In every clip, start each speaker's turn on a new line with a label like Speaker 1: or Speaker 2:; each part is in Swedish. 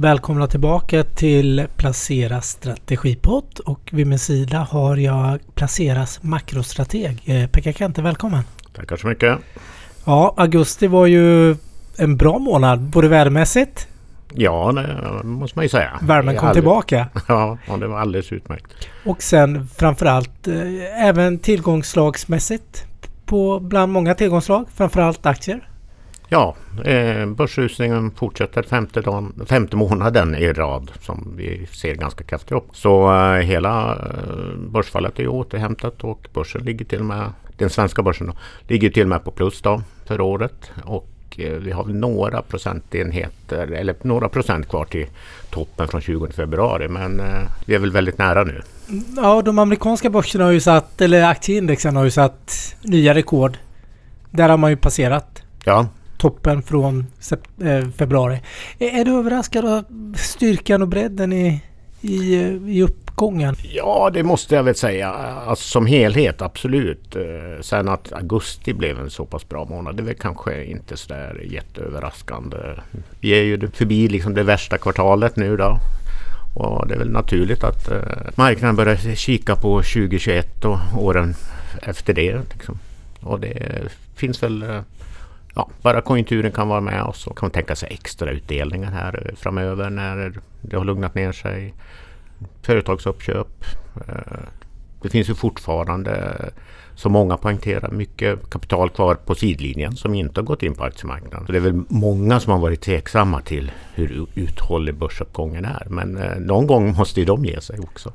Speaker 1: Välkomna tillbaka till Placera strategipodd och vid min sida har jag Placeras makrostrateg eh, Pekka Kente. Välkommen!
Speaker 2: Tackar så mycket!
Speaker 1: Ja, augusti var ju en bra månad både vädermässigt
Speaker 2: Ja, det måste man ju säga.
Speaker 1: Värmen kom tillbaka.
Speaker 2: Ja, det var alldeles utmärkt.
Speaker 1: Och sen framförallt eh, även tillgångslagsmässigt på bland många tillgångslag, framförallt aktier.
Speaker 2: Ja, eh, börsrusningen fortsätter femte, dagen, femte månaden i rad som vi ser ganska kraftigt upp. Så eh, hela eh, börsfallet är återhämtat och börsen ligger till och med, den svenska börsen då, ligger till och med på plus då för året. Och eh, vi har några procentenheter eller några procent kvar till toppen från 20 februari men eh, vi är väl väldigt nära nu.
Speaker 1: Ja, de amerikanska börserna har ju satt, eller aktieindexen har ju satt nya rekord. Där har man ju passerat.
Speaker 2: Ja,
Speaker 1: toppen från eh, februari. Är du överraskad av styrkan och bredden i, i, eh, i uppgången?
Speaker 2: Ja, det måste jag väl säga. Alltså, som helhet, absolut. Eh, sen att augusti blev en så pass bra månad, det är väl kanske inte så där jätteöverraskande. Vi är ju förbi liksom det värsta kvartalet nu då. Och det är väl naturligt att marknaden börjar kika på 2021 och åren efter det. Liksom. Och det finns väl ja, bara konjunkturen kan vara med oss så kan man tänka sig extra utdelningar här eh, framöver när det har lugnat ner sig. Företagsuppköp. Eh, det finns ju fortfarande, eh, som många poängterar, mycket kapital kvar på sidlinjen som inte har gått in på aktiemarknaden. Så det är väl många som har varit tveksamma till hur uthållig börsuppgången är. Men någon gång måste ju de ge sig också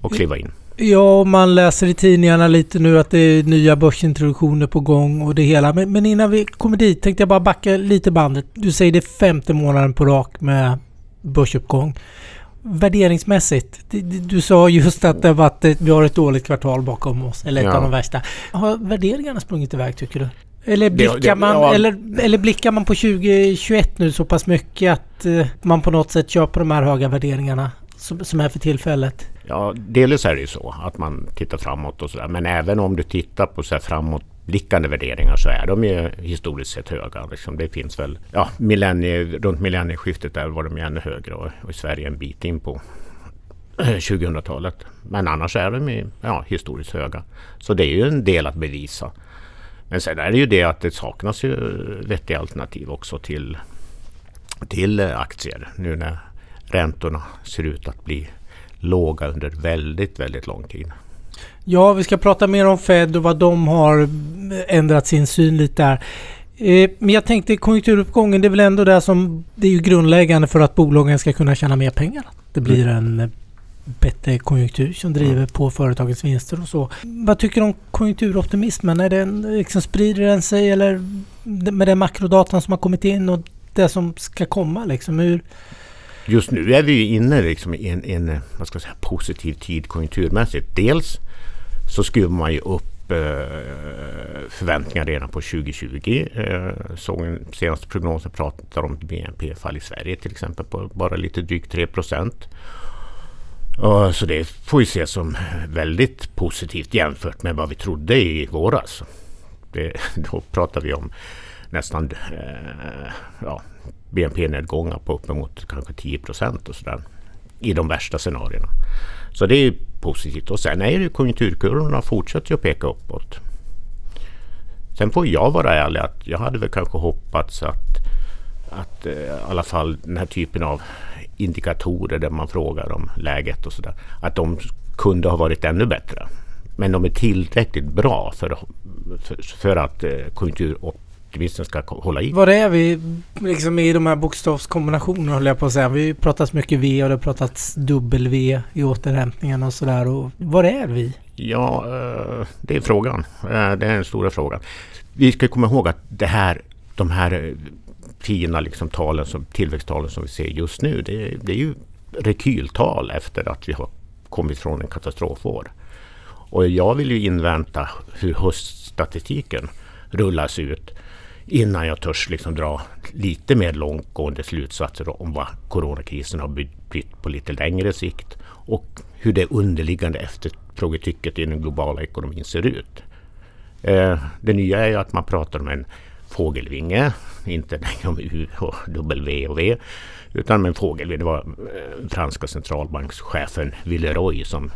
Speaker 2: och kliva in.
Speaker 1: Ja, man läser i tidningarna lite nu att det är nya börsintroduktioner på gång och det hela. Men, men innan vi kommer dit tänkte jag bara backa lite bandet. Du säger det femte månaden på rak med börsuppgång. Värderingsmässigt, du sa just att det varit vi har ett dåligt kvartal bakom oss, eller ett ja. av de värsta. Har värderingarna sprungit iväg tycker du? Eller blickar, det, det, man, ja. eller, eller blickar man på 2021 nu så pass mycket att uh, man på något sätt köper de här höga värderingarna som, som är för tillfället?
Speaker 2: Ja, delvis är det ju så att man tittar framåt och sådär. Men även om du tittar på så här framåtblickande värderingar så är de ju historiskt sett höga. Liksom det finns väl, ja, millennie, runt millennieskiftet där var de ju ännu högre och, och i Sverige en bit in på 2000-talet. Men annars är de ju ja, historiskt höga. Så det är ju en del att bevisa. Men sen är det ju det att det saknas ju vettiga alternativ också till, till aktier nu när räntorna ser ut att bli låga under väldigt, väldigt lång tid.
Speaker 1: Ja, vi ska prata mer om Fed och vad de har ändrat sin syn lite där. Eh, men jag tänkte konjunkturuppgången, det är väl ändå det som det är ju grundläggande för att bolagen ska kunna tjäna mer pengar. Det blir mm. en bättre konjunktur som driver på företagens vinster och så. Vad tycker du om konjunkturoptimismen? Är den, liksom, sprider den sig eller med den makrodatan som har kommit in och det som ska komma? Liksom, hur,
Speaker 2: just nu är vi inne liksom i en, en vad ska jag säga, positiv tid konjunkturmässigt. Dels så skruvar man ju upp eh, förväntningar redan på 2020. Eh, såg den senaste prognosen pratar om BNP-fall i Sverige till exempel på bara lite drygt 3 procent. Uh, så det får vi se som väldigt positivt jämfört med vad vi trodde i våras. Det, då pratar vi om nästan eh, ja, BNP-nedgångar på uppemot kanske 10 procent och sådär. I de värsta scenarierna. Så det är positivt. Och sen är det konjunkturkurvorna fortsätter att peka uppåt. Sen får jag vara ärlig att jag hade väl kanske hoppats att, att eh, i alla fall den här typen av indikatorer där man frågar om läget och sådär. Att de kunde ha varit ännu bättre. Men de är tillräckligt bra för, för, för att eh, konjunktur optimisten ska hålla i.
Speaker 1: Var är vi liksom i de här bokstavskombinationerna höll jag på att säga. Vi har pratat mycket V och det har pratats W i återhämtningen och sådär. Och var är vi?
Speaker 2: Ja, eh, det är frågan. Eh, det är den stora frågan. Vi ska komma ihåg att det här, de här fina liksom talen, som, tillväxttalen som vi ser just nu, det, det är ju rekyltal efter att vi har kommit från en katastrofår. Och jag vill ju invänta hur höststatistiken rullas ut innan jag törs liksom dra lite mer långtgående slutsatser om vad coronakrisen har betytt på lite längre sikt och hur det underliggande efterfrågetrycket i den globala ekonomin ser ut. Eh, det nya är ju att man pratar om en fågelvinge, inte längre om U och W och V, utan om en fågelvinge. Det var eh, franska centralbankschefen Villeroy som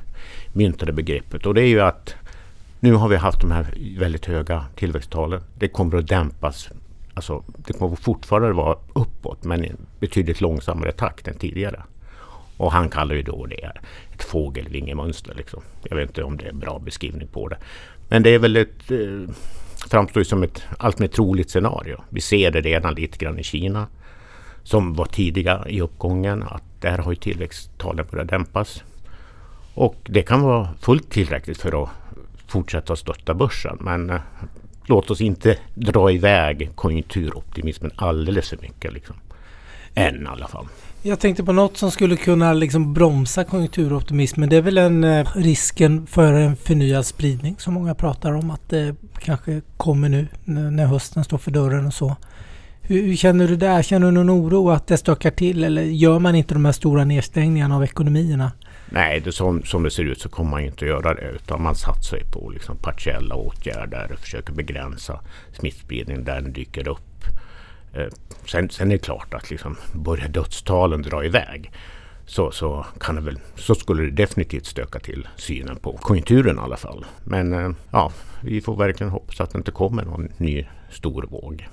Speaker 2: myntade begreppet. Och det är ju att nu har vi haft de här väldigt höga tillväxttalen. Det kommer att dämpas. Alltså, det kommer fortfarande vara uppåt men i betydligt långsammare takt än tidigare. Och han kallar ju då det ett fågelvingemönster. Liksom. Jag vet inte om det är en bra beskrivning på det. Men det är väl ett, eh, framstår som ett allt mer troligt scenario. Vi ser det redan lite grann i Kina som var tidiga i uppgången. Att där har ju tillväxttalen börjat dämpas. Och det kan vara fullt tillräckligt för att fortsätta stötta börsen. Men eh, låt oss inte dra iväg konjunkturoptimismen alldeles för mycket. Liksom. Än i alla fall.
Speaker 1: Jag tänkte på något som skulle kunna liksom bromsa konjunkturoptimismen. Det är väl en eh, risken för en förnyad spridning som många pratar om att det kanske kommer nu när hösten står för dörren och så. Hur, hur känner du där? Känner du någon oro att det stökar till eller gör man inte de här stora nedstängningarna av ekonomierna?
Speaker 2: Nej, det som, som det ser ut så kommer man inte att göra det utan man satsar på liksom partiella åtgärder, och försöker begränsa smittspridningen där den dyker upp. Eh, sen, sen är det klart att liksom börjar dödstalen dra iväg så, så, kan det väl, så skulle det definitivt stöka till synen på konjunkturen i alla fall. Men eh, ja, vi får verkligen hoppas att det inte kommer någon ny stor våg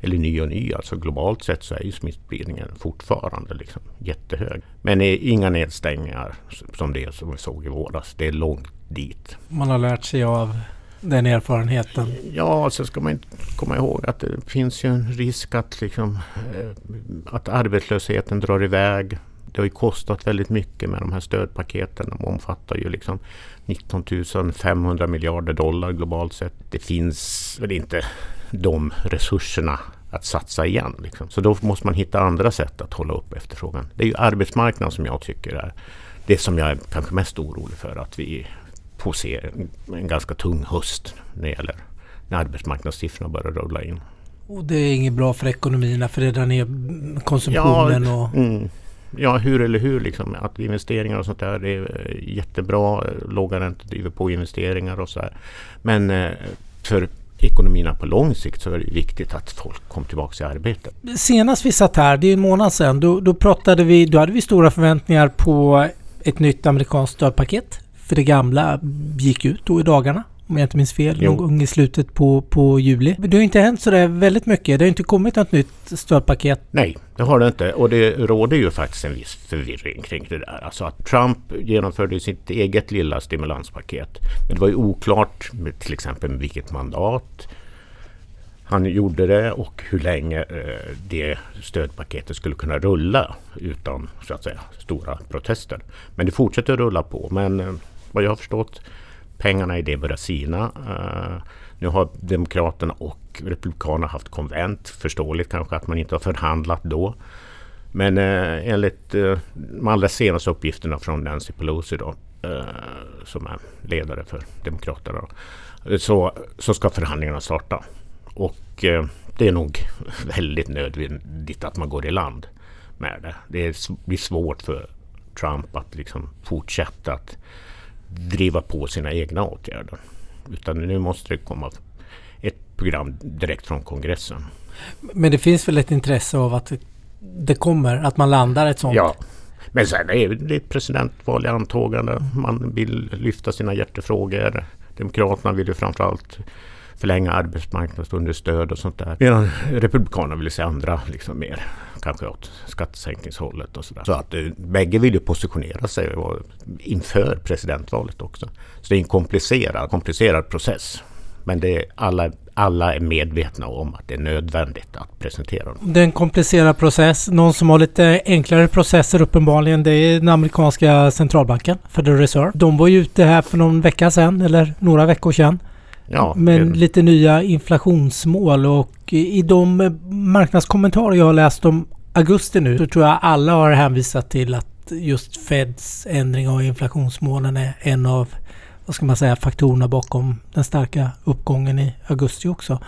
Speaker 2: eller ny och ny. Alltså globalt sett så är ju smittspridningen fortfarande liksom jättehög. Men inga nedstängningar som det som vi såg i våras. Det är långt dit.
Speaker 1: Man har lärt sig av den erfarenheten?
Speaker 2: Ja, alltså ska man komma ihåg att det finns ju en risk att, liksom, eh, att arbetslösheten drar iväg. Det har ju kostat väldigt mycket med de här stödpaketen. De omfattar ju liksom 19 500 miljarder dollar globalt sett. Det finns väl inte de resurserna att satsa igen. Liksom. Så då måste man hitta andra sätt att hålla upp efterfrågan. Det är ju arbetsmarknaden som jag tycker är det som jag är kanske mest orolig för. Att vi får se en, ganska tung höst när det gäller när arbetsmarknadssiffrorna börjar rulla in.
Speaker 1: Och det är inget bra för ekonomierna för det drar ner konsumtionen? Ja, och...
Speaker 2: Mm ja, hur eller hur liksom. Att investeringar och sånt där det är eh, jättebra. Eh, låga räntor driver på investeringar och så här. Men eh, för ekonomierna på lång sikt så är det viktigt att folk kommer tillbaka i arbete.
Speaker 1: Senast vi satt här, det är en månad sedan, då, då pratade vi, då hade vi stora förväntningar på ett nytt amerikanskt stödpaket. För det gamla gick ut då i dagarna om jag inte minns fel, jo. någon gång i slutet på, på juli. Det har inte hänt sådär väldigt mycket. Det har inte kommit något nytt stödpaket.
Speaker 2: Nej, det har det inte. Och det råder ju faktiskt en viss förvirring kring det där. Alltså att Trump genomförde sitt eget lilla stimulanspaket. Men det var ju oklart med till exempel med vilket mandat han gjorde det och hur länge eh, det stödpaketet skulle kunna rulla utan så att säga stora protester. Men det fortsätter rulla på. Men eh, vad jag har förstått pengarna i det börjar sina. Eh, nu har Demokraterna och Republikanerna haft konvent. Förståeligt kanske att man inte har förhandlat då. Men eh, enligt eh, de allra senaste uppgifterna från Nancy Pelosi då, som är ledare för Demokraterna, då, så, så ska förhandlingarna starta. Och det är nog väldigt nödvändigt att man går i land med det. Det blir svårt för Trump att liksom fortsätta att driva på sina egna åtgärder. Utan nu måste det komma ett program direkt från kongressen.
Speaker 1: Men det finns väl ett intresse av att det kommer, att man landar ett sånt?
Speaker 2: Ja. Men sen är det ett presidentval i antågande. Man vill lyfta sina hjärtefrågor. Demokraterna vill ju framförallt förlänga arbetsmarknadsunderstöd och sånt där. Medan Republikanerna vill se andra liksom mer kanske åt skattesänkningshållet och sådär. Så att eh, bägge vill ju positionera sig inför presidentvalet också. Så det är en komplicerad, komplicerad process. Men det är alla, alla är medvetna om att det är nödvändigt att presentera dem.
Speaker 1: Det är en komplicerad process. Någon som har lite enklare processer uppenbarligen det är den amerikanska centralbanken, Federal Reserve. De var ju ute här för någon vecka sedan eller några veckor sedan Ja, men lite nya inflationsmål och i de marknadskommentarer jag har läst om augusti nu så tror jag alla har hänvisat till att just Feds ändring av inflationsmålen är en av vad ska man säga, faktorerna bakom den starka uppgången i augusti också.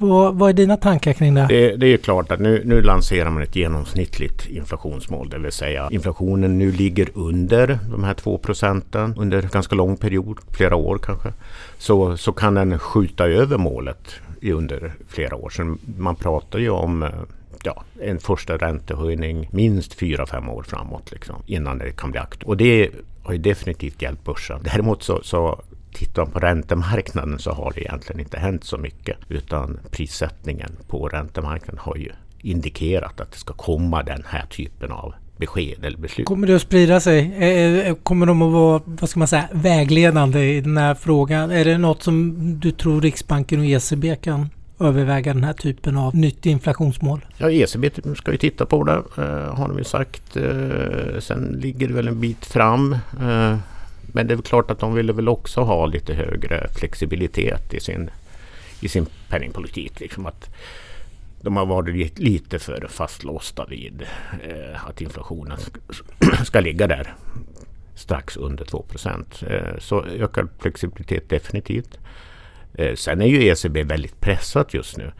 Speaker 1: Vad, vad är dina tankar kring det?
Speaker 2: Det, det är klart att nu, nu lanserar man ett genomsnittligt inflationsmål. Det vill säga inflationen nu ligger under de här två procenten under ganska lång period, flera år kanske. Så, så kan den skjuta över målet under flera år Så Man pratar ju om eh, ja, en första räntehöjning minst 4-5 år framåt liksom, innan det kan bli aktuellt. Och det har ju definitivt hjälpt börsen. Däremot så, så tittar man på räntemarknaden så har det egentligen inte hänt så mycket. Utan prissättningen på räntemarknaden har ju indikerat att det ska komma den här typen av besked eller beslut.
Speaker 1: Kommer det att sprida sig? Kommer de att vara vad ska man säga, vägledande i den här frågan? Är det något som du tror Riksbanken och ECB kan överväga den här typen av nytt inflationsmål?
Speaker 2: Ja, ECB ska ju titta på det eh, har de ju sagt. Eh, sen ligger det väl en bit fram. Men det är klart att de ville väl också ha lite högre flexibilitet i sin, i sin penningpolitik. Liksom att de har varit lite för fastlåsta vid eh, att inflationen ska ligga där strax under 2 eh, Så ökad flexibilitet definitivt. Eh, sen är ju ECB väldigt pressat just nu.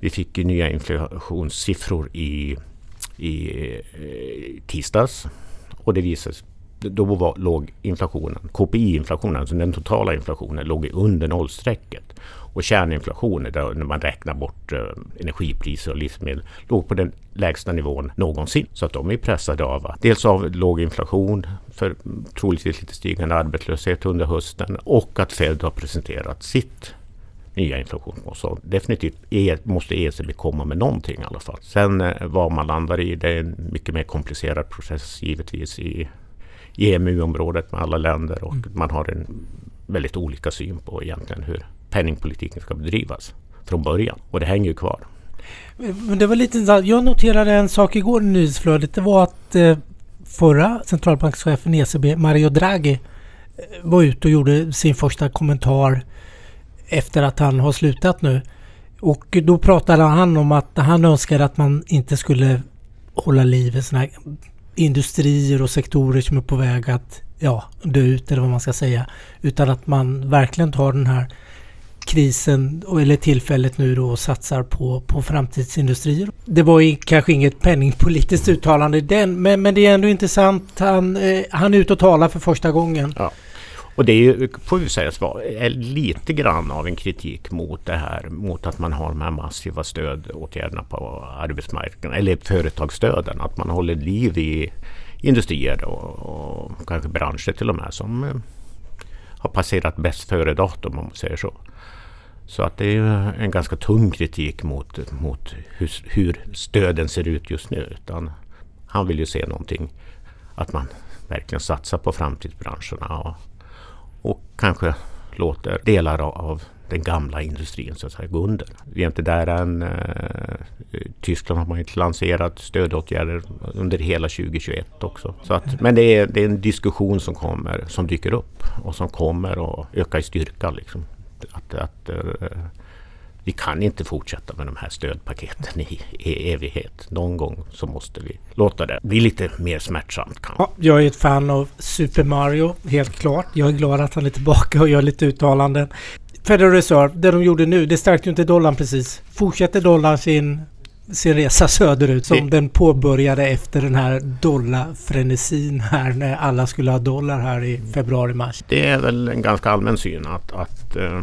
Speaker 2: Vi fick ju nya inflationssiffror i, i eh, tisdags och det visade då var, låg inflationen, KPI-inflationen, alltså den totala inflationen, låg under nollstrecket. Och kärninflationen, där, när man räknar bort eh, energipriser och livsmedel, låg på den lägsta nivån någonsin. Så att de är pressade av att dels av låg inflation, för troligtvis lite stigande arbetslöshet under hösten och att Fed har presenterat sitt nya inflationsmål. Så definitivt måste ECB komma med någonting i alla fall. Sen eh, vad man landar i, det är en mycket mer komplicerad process givetvis i, i EMU-området med alla länder och mm. man har en väldigt olika syn på egentligen hur penningpolitiken ska bedrivas från början. Och det hänger ju kvar.
Speaker 1: Men det var lite Jag noterade en sak igår i nyhetsflödet. Det var att eh, förra centralbankschefen ECB, Mario Draghi, eh, var ute och gjorde sin första kommentar efter att han har slutat nu. Och då pratade han om att han önskade att man inte skulle hålla liv i sådana här industrier och sektorer som är på väg att ja, dö ut eller vad man ska säga. Utan att man verkligen tar den här krisen eller tillfället nu då och satsar på, på framtidsindustrier. Det var ju kanske inget penningpolitiskt uttalande i den men, men det är ändå intressant. Han, eh, han är ute och talar för första gången.
Speaker 2: Ja. Och det är ju, får vi säga, är lite grann av en kritik mot det här, mot att man har de här massiva stödåtgärderna på arbetsmarknaden, eller företagsstöden, att man håller liv i industrier och, och kanske branscher till och med som eh, har passerat bäst före datum om man säger så. Så att det är en ganska tung kritik mot, mot hur, hur stöden ser ut just nu. Utan han vill ju se någonting, att man verkligen satsar på framtidsbranscherna och, och kanske låter delar av den gamla industrin så att säga gå under. Vi är inte där än. Eh, Tyskland har man inte lanserat stödåtgärder under hela 2021 också. Så att, men det är, det är en diskussion som kommer, som dyker upp och som kommer att öka i styrka. Liksom att, att eh, vi kan inte fortsätta med de här stödpaketen i, i, evighet. Någon gång så måste vi låta det bli lite mer smärtsamt.
Speaker 1: Ja, jag är ett fan av Super Mario, helt klart. Jag är glad att han är tillbaka och gör lite uttalanden. Federal Reserve, det de gjorde nu, det stärkte ju inte dollarn precis. Fortsätter dollarn sin sin resa söderut som det, den påbörjade efter den här dollarfrenesin här när alla skulle ha dollar här i februari-mars.
Speaker 2: Det är väl en ganska allmän syn att, att, uh,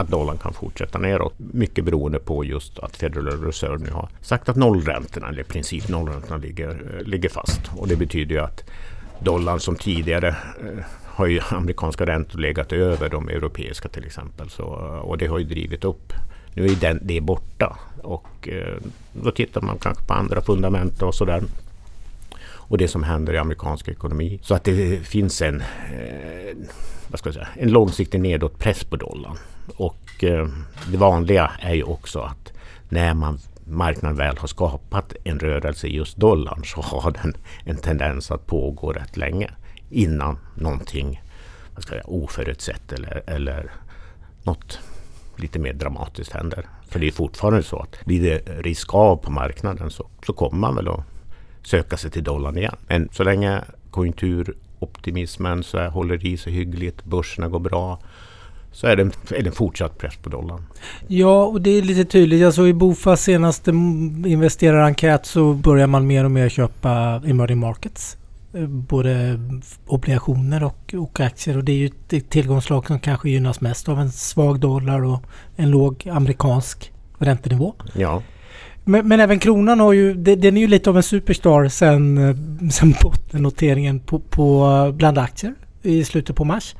Speaker 2: att dollarn kan fortsätta neråt. Mycket beroende på just att Federal Reserve nu har sagt att nollräntorna, eller i princip nollräntorna, ligger, eh, ligger fast. Och det betyder ju att dollarn som tidigare eh, har ju amerikanska räntor legat över de europeiska till exempel. Så, eh, och det har ju drivit upp nu är den, det borta och då tittar man kanske på andra fundament och sådär. Och det som händer i amerikansk ekonomi. Så att det finns en, eh, vad ska jag säga, en långsiktig nedåtpress på dollarn. Och eh, det vanliga är ju också att när man marknaden väl har skapat en rörelse i just dollarn så har den en tendens att pågå rätt länge innan någonting vad ska jag säga, oförutsett eller, eller något lite mer dramatiskt händer. För det är fortfarande så att blir det risk av på marknaden så, så kommer man väl att söka sig till dollarn igen. Men så länge konjunkturoptimismen så här, håller i sig hyggligt, börserna går bra så är det, en, är det en fortsatt press på dollarn.
Speaker 1: Ja, och det är lite tydligt. Jag såg i Bofas senaste investerarenkät så börjar man mer och mer köpa emerging markets. Eh, både obligationer och, och aktier och det är ju ett tillgångslag som kanske gynnas mest av en svag dollar och en låg amerikansk räntenivå.
Speaker 2: Ja.
Speaker 1: Men, men, även kronan har ju, den är ju lite av en superstar sen, eh, sen bottennoteringen på, på eh, bland aktier i slutet på mars.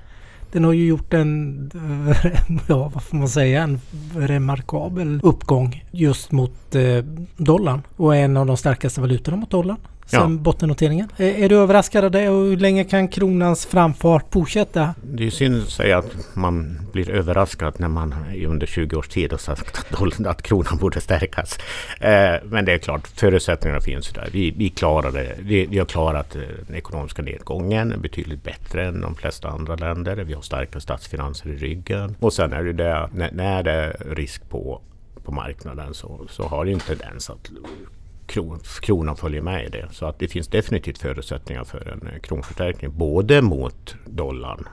Speaker 1: Den har ju gjort en, ja vad får man säga, en remarkabel uppgång just mot eh, dollarn och är en av de starkaste valutorna mot dollarn sen ja. bottennoteringen. Är, är, du överraskad av det och hur länge kan kronans framfart fortsätta?
Speaker 2: Det är synd att säga att man blir överraskad när man under 20 års tid har sagt att, kronan borde stärkas. Eh, men det är klart, förutsättningarna finns där. Vi, vi, klarade, vi, vi har klarat eh, den ekonomiska nedgången betydligt bättre än de flesta andra länder. Vi har starka statsfinanser i ryggen. Och sen är det det, när, när det är risk på på marknaden så, så har det en tendens att kron, kronan följer med i det. Så att det finns definitivt förutsättningar för en eh, kronförstärkning både mot dollarn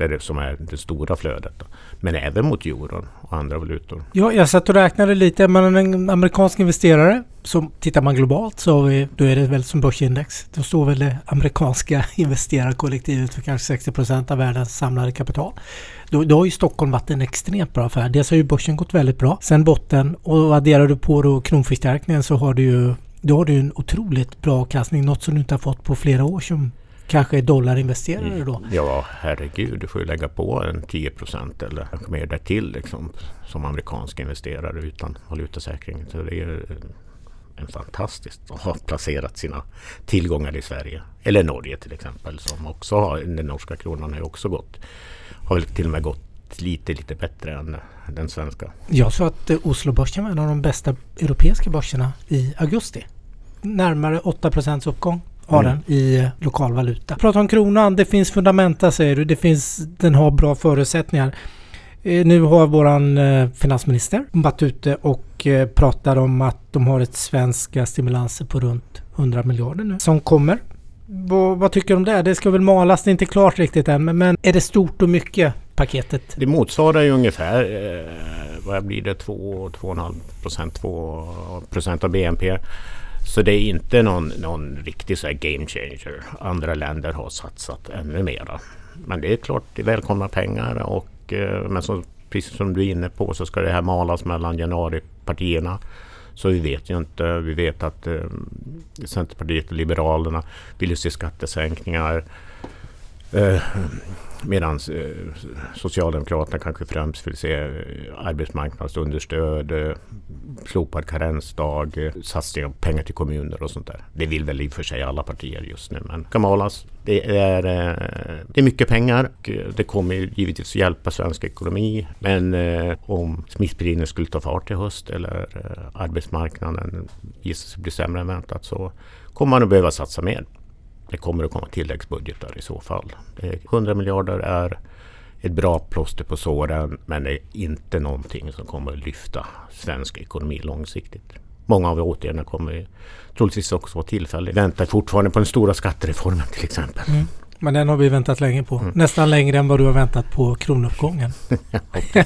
Speaker 2: det är det som är det stora flödet. Då. Men även mot euron och andra valutor.
Speaker 1: Ja, jag satt och räknade lite. Man en amerikansk investerare. Så tittar man globalt så då är det väl som börsindex. Då står väl det amerikanska investerarkollektivet för kanske 60 procent av världens samlade kapital. Då, då har ju Stockholm varit en extremt bra affär. Dels har ju börsen gått väldigt bra. Sen botten och adderar du på då kronförstärkningen så har du ju då har du en otroligt bra avkastning. Något som du inte har fått på flera år som kanske är dollarinvesterare då? Mm.
Speaker 2: Ja, herregud. Du får ju lägga på en 10 procent eller kanske mer därtill liksom, som amerikansk investerare utan valutasäkring. Så det är en fantastiskt att ha placerat sina tillgångar i Sverige. Eller Norge till exempel som också har, den norska kronan har ju också gått, har väl till och med gått lite, lite bättre än den svenska.
Speaker 1: Jag sa att Oslobörsen var en av de bästa europeiska börserna i augusti. Närmare 8 procents uppgång har mm. den i lokal valuta. Prata om kronan. Det finns fundamenta säger du. Det finns, den har bra förutsättningar. Eh, nu har våran eh, finansminister varit ute och eh, pratar om att de har ett svenska stimulanser på runt 100 miljarder nu som kommer. Vad, vad, tycker du om det? Det ska väl malas, det är inte klart riktigt än. Men, men är det stort och mycket paketet?
Speaker 2: Det motsvarar ju ungefär, eh, vad blir det, 2-2,5 procent, 2 procent av BNP. Så det är inte någon, någon riktig så game changer. Andra länder har satsat ännu mera. Men det är klart, det är välkomna pengar och eh, men som, precis som du är inne på så ska det här malas mellan januaripartierna. Så vi vet ju inte. Vi vet att eh, Centerpartiet och Liberalerna vill se skattesänkningar. Eh, Medan eh, Socialdemokraterna kanske främst vill se eh, arbetsmarknadsunderstöd, eh, slopad karensdag, eh, satsningar på pengar till kommuner och sånt där. Det vill väl i och för sig alla partier just nu. Men Kamalas, det är, eh, det är mycket pengar och eh, det kommer givetvis hjälpa svensk ekonomi. Men om smittspridningen skulle ta fart i höst eller arbetsmarknaden visar sig bli sämre än väntat så kommer man att behöva satsa mer. Det kommer att komma tilläggsbudgetar i så fall. Eh, 100 miljarder är ett bra plåster på såren men det är inte någonting som kommer att lyfta svensk ekonomi långsiktigt. Många av åtgärderna kommer troligtvis också vara tillfälliga. Vi väntar fortfarande på den stora skattereformen till exempel. Mm.
Speaker 1: Men den har vi väntat länge på. Mm. Nästan längre än vad du har väntat på kronuppgången.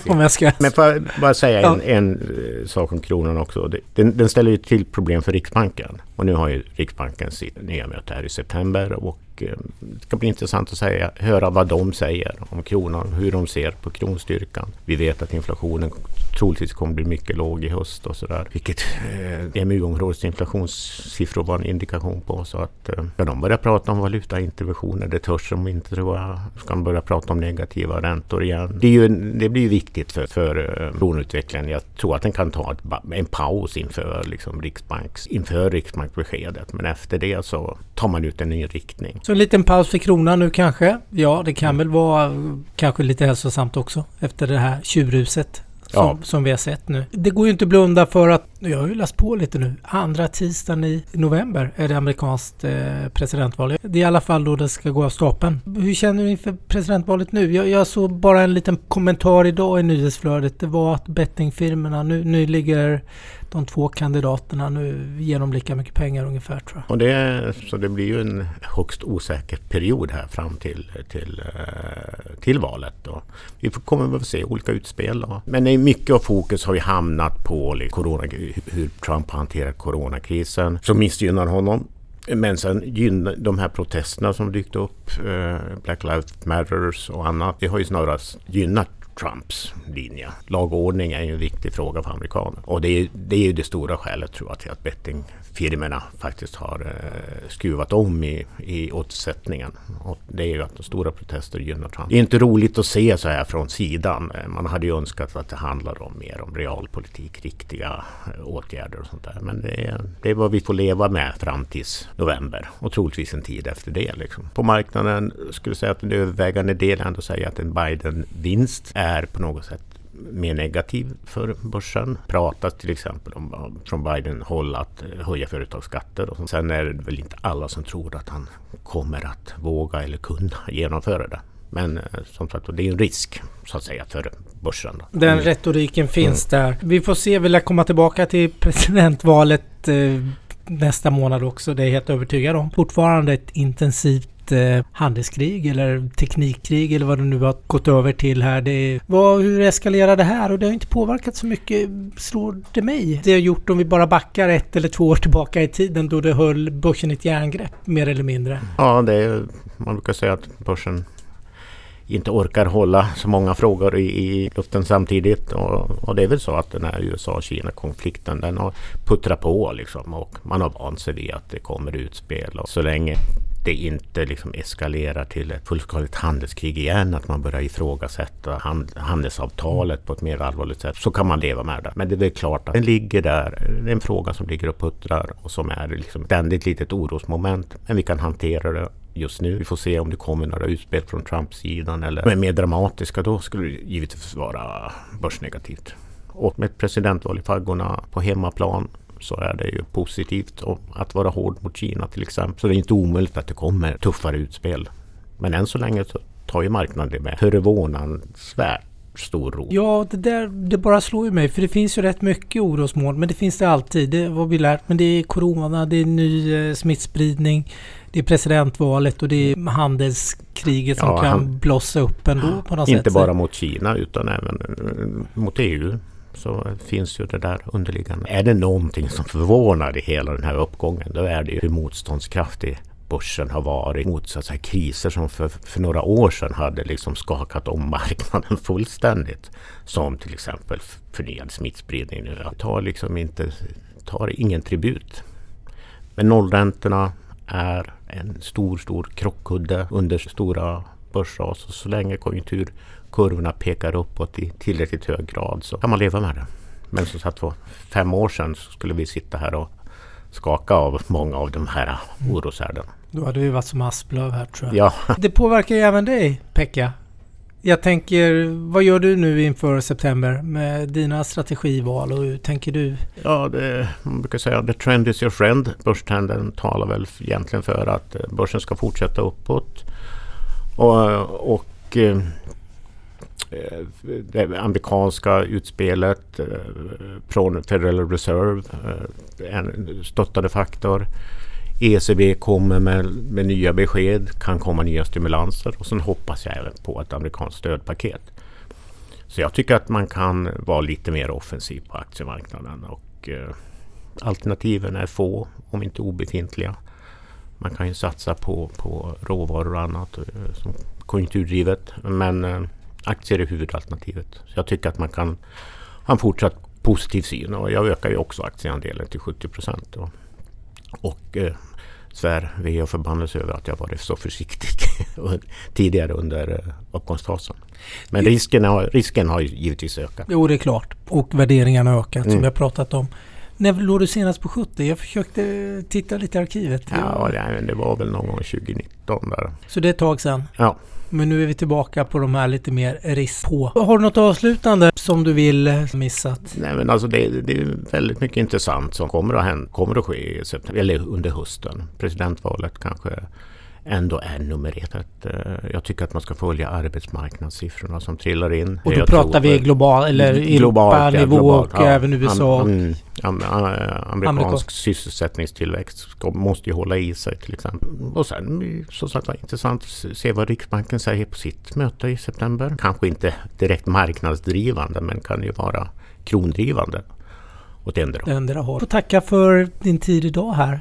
Speaker 1: om jag ska...
Speaker 2: Men får jag bara säga ja. en, en, eh, sak om kronan också. Den, den, ställer ju till problem för Riksbanken. Och nu har ju Riksbanken sitt nya möte här i september. Och Eh, det ska bli intressant att säga, höra vad de säger om kronan, hur de ser på kronstyrkan. Vi vet att inflationen troligtvis kommer bli mycket låg i höst och sådär. Vilket eh, EMU-områdets inflationssiffror var en indikation på. Så att eh, ska de börja prata om valutainterventioner, det törs de inte tror jag. Ska de börja prata om negativa räntor igen. Det, är ju, det blir ju viktigt för, för eh, kronutvecklingen. Jag tror att den kan ta ett, en paus inför, liksom, Riksbanks, inför Riksbanksbeskedet. Men efter det så tar man ut en ny riktning.
Speaker 1: Så en liten paus för kronan nu kanske? Ja, det kan väl vara kanske lite hälsosamt också efter det här tjurruset som, ja. som vi har sett nu. Det går ju inte att blunda för att, jag har ju läst på lite nu, andra tisdagen i november är det amerikanskt eh, presidentval. Det är i alla fall då det ska gå av stapeln. Hur känner du inför presidentvalet nu? Jag, jag såg bara en liten kommentar idag i nyhetsflödet. Det var att bettingfirmorna, nu, nu ligger de två kandidaterna nu ger de lika mycket pengar ungefär tror jag.
Speaker 2: Och det, så det blir ju en högst osäker period här fram till, till, eh, till valet. Då. Vi kommer väl se olika utspel. Då. Men i mycket av fokus har ju hamnat på liksom, corona, hur Trump hanterar coronakrisen som missgynnar honom. Men sen gynnar de här protesterna som dykt upp, eh, Black Lives Matters och annat, det har ju snarast gynnat Trumps linje. Lag och ordning är ju en viktig fråga för amerikaner. Och det är, det är ju det stora skälet tror jag till att bettingfirmorna faktiskt har eh, skruvat om i, i åtsättningen. Och det är ju att de stora protester gynnar Trump. Det är inte roligt att se så här från sidan. Eh, man hade ju önskat att det handlade om mer om realpolitik, riktiga eh, åtgärder och sånt där. Men det är, det är vad vi får leva med fram tills november och troligtvis en tid efter det. Liksom. På marknaden skulle jag säga att den övervägande delen ändå säger att en Biden-vinst är på något sätt mer negativ för börsen. Pratas till exempel om från Biden-håll att höja företagsskatter. Och Sen är det väl inte alla som tror att han kommer att våga eller kunna genomföra det. Men eh, som sagt, det är en risk så att säga för börsen. Då.
Speaker 1: Den mm. retoriken finns mm. där. Vi får se, vill jag komma tillbaka till presidentvalet eh, nästa månad också. Det är jag helt övertygad om. Fortfarande ett intensivt ett eh, handelskrig eller teknikkrig eller vad det nu har gått över till här. Det vad, hur eskalerar det här? Och det har inte påverkat så mycket, slår det mig. Det har gjort om vi bara backar ett eller två år tillbaka i tiden då det höll börsen i ett järngrepp mer eller mindre.
Speaker 2: Ja, det är, man brukar säga att börsen inte orkar hålla så många frågor i, i luften samtidigt. Och, och, det är väl så att den här USA-Kina-konflikten den har puttrat på liksom och man har vant sig vid att det kommer utspel. Och så länge det inte liksom eskalerar till ett fullskaligt handelskrig igen, att man börjar ifrågasätta hand, handelsavtalet på ett mer allvarligt sätt, så kan man leva med det. Men det är väl klart att den ligger där. Det är en fråga som ligger och puttrar och som är liksom ständigt litet orosmoment. Men vi kan hantera det just nu. Vi får se om det kommer några utspel från Trump-sidan eller är mer dramatiska. Då skulle det givetvis vara börsnegativt. Och med ett presidentval i faggorna på hemmaplan så är det ju positivt att vara hård mot Kina till exempel. Så det är inte omöjligt att det kommer tuffare utspel. Men än så länge så tar ju marknaden det med förvånansvärt stor ro.
Speaker 1: Ja, det där det bara slår ju mig. För det finns ju rätt mycket orosmoln. Men det finns det alltid. Det har vi lärt. Men det är corona, det är ny eh, smittspridning. Det är presidentvalet och det är handelskriget som ja, kan han, blossa upp ändå på något
Speaker 2: inte
Speaker 1: sätt.
Speaker 2: Inte bara mot Kina utan även eh, mot EU så finns ju det där underliggande. Är det någonting som förvånar i hela den här uppgången då är det ju hur motståndskraftig börsen har varit mot så att säga, kriser som för, för några år sedan hade liksom skakat om marknaden fullständigt. Som till exempel förnyad smittspridning nu. Jag tar liksom inte, tar ingen tribut. Men nollräntorna är en stor, stor krockkudde under stora börsras. Och så länge konjunktur kurvorna pekar uppåt i tillräckligt hög grad så kan man leva med det. Men som sagt för fem år sedan skulle vi sitta här och skaka av många av de här oroshärdarna.
Speaker 1: Då hade vi varit som asplöv här tror
Speaker 2: jag.
Speaker 1: Ja. Det påverkar ju även dig Pekka. Jag tänker, vad gör du nu inför september med dina strategival och hur tänker du?
Speaker 2: Ja, det, man brukar säga the trend is your friend. Börstrenden talar väl egentligen för att börsen ska fortsätta uppåt. Och, och eh, eh, det amerikanska utspelet eh, från Federal Reserve, en stöttande faktor. ECB kommer med, med, nya besked, kan komma nya stimulanser och sen hoppas jag även på ett amerikanskt stödpaket. Så jag tycker att man kan vara lite mer offensiv på aktiemarknaden och eh, alternativen är få, om inte obefintliga. Man kan ju satsa på, på råvaror och annat eh, som konjunkturdrivet. Men eh, aktier är huvudalternativet. Så jag tycker att man kan ha en fortsatt positiv syn och jag ökar ju också aktieandelen till 70 procent. Och, och eh, svär ve och förbannelse över att jag varit så försiktig tidigare under uppgångsfasen. Men risken har, risken har givetvis ökat.
Speaker 1: Jo, det är klart. Och värderingarna har ökat mm. som vi har pratat om. När låg du senast på 70? Jag försökte titta lite i arkivet.
Speaker 2: Ja, det var väl någon gång 2019 där.
Speaker 1: Så det är ett tag sedan?
Speaker 2: Ja.
Speaker 1: Men nu är vi tillbaka på de här lite mer risk på. Har du något avslutande som du vill eh, missat?
Speaker 2: Nej men alltså det, det är väldigt mycket intressant som kommer att, hända, kommer att ske i september, eller under hösten. Presidentvalet kanske ändå är nummer ett. Eh, jag tycker att man ska följa arbetsmarknadssiffrorna som trillar in.
Speaker 1: Och då jag pratar vi global eller Europa-nivå ja, och ja, även USA? Am,
Speaker 2: am, am, amerikansk sysselsättningstillväxt måste ju hålla i sig till exempel. Och sen så sagt intressant att se vad Riksbanken säger på sitt möte i september. Kanske inte direkt marknadsdrivande men kan ju vara krondrivande åt endera
Speaker 1: håll. Får tacka för din tid idag här.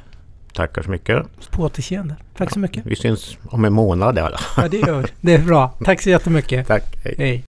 Speaker 2: Tackar så mycket.
Speaker 1: På återseende. Tack så mycket.
Speaker 2: Vi syns om en månad i alla
Speaker 1: Ja, det gör vi. Det är bra. Tack så jättemycket.
Speaker 2: Tack. Hej.
Speaker 1: Hej.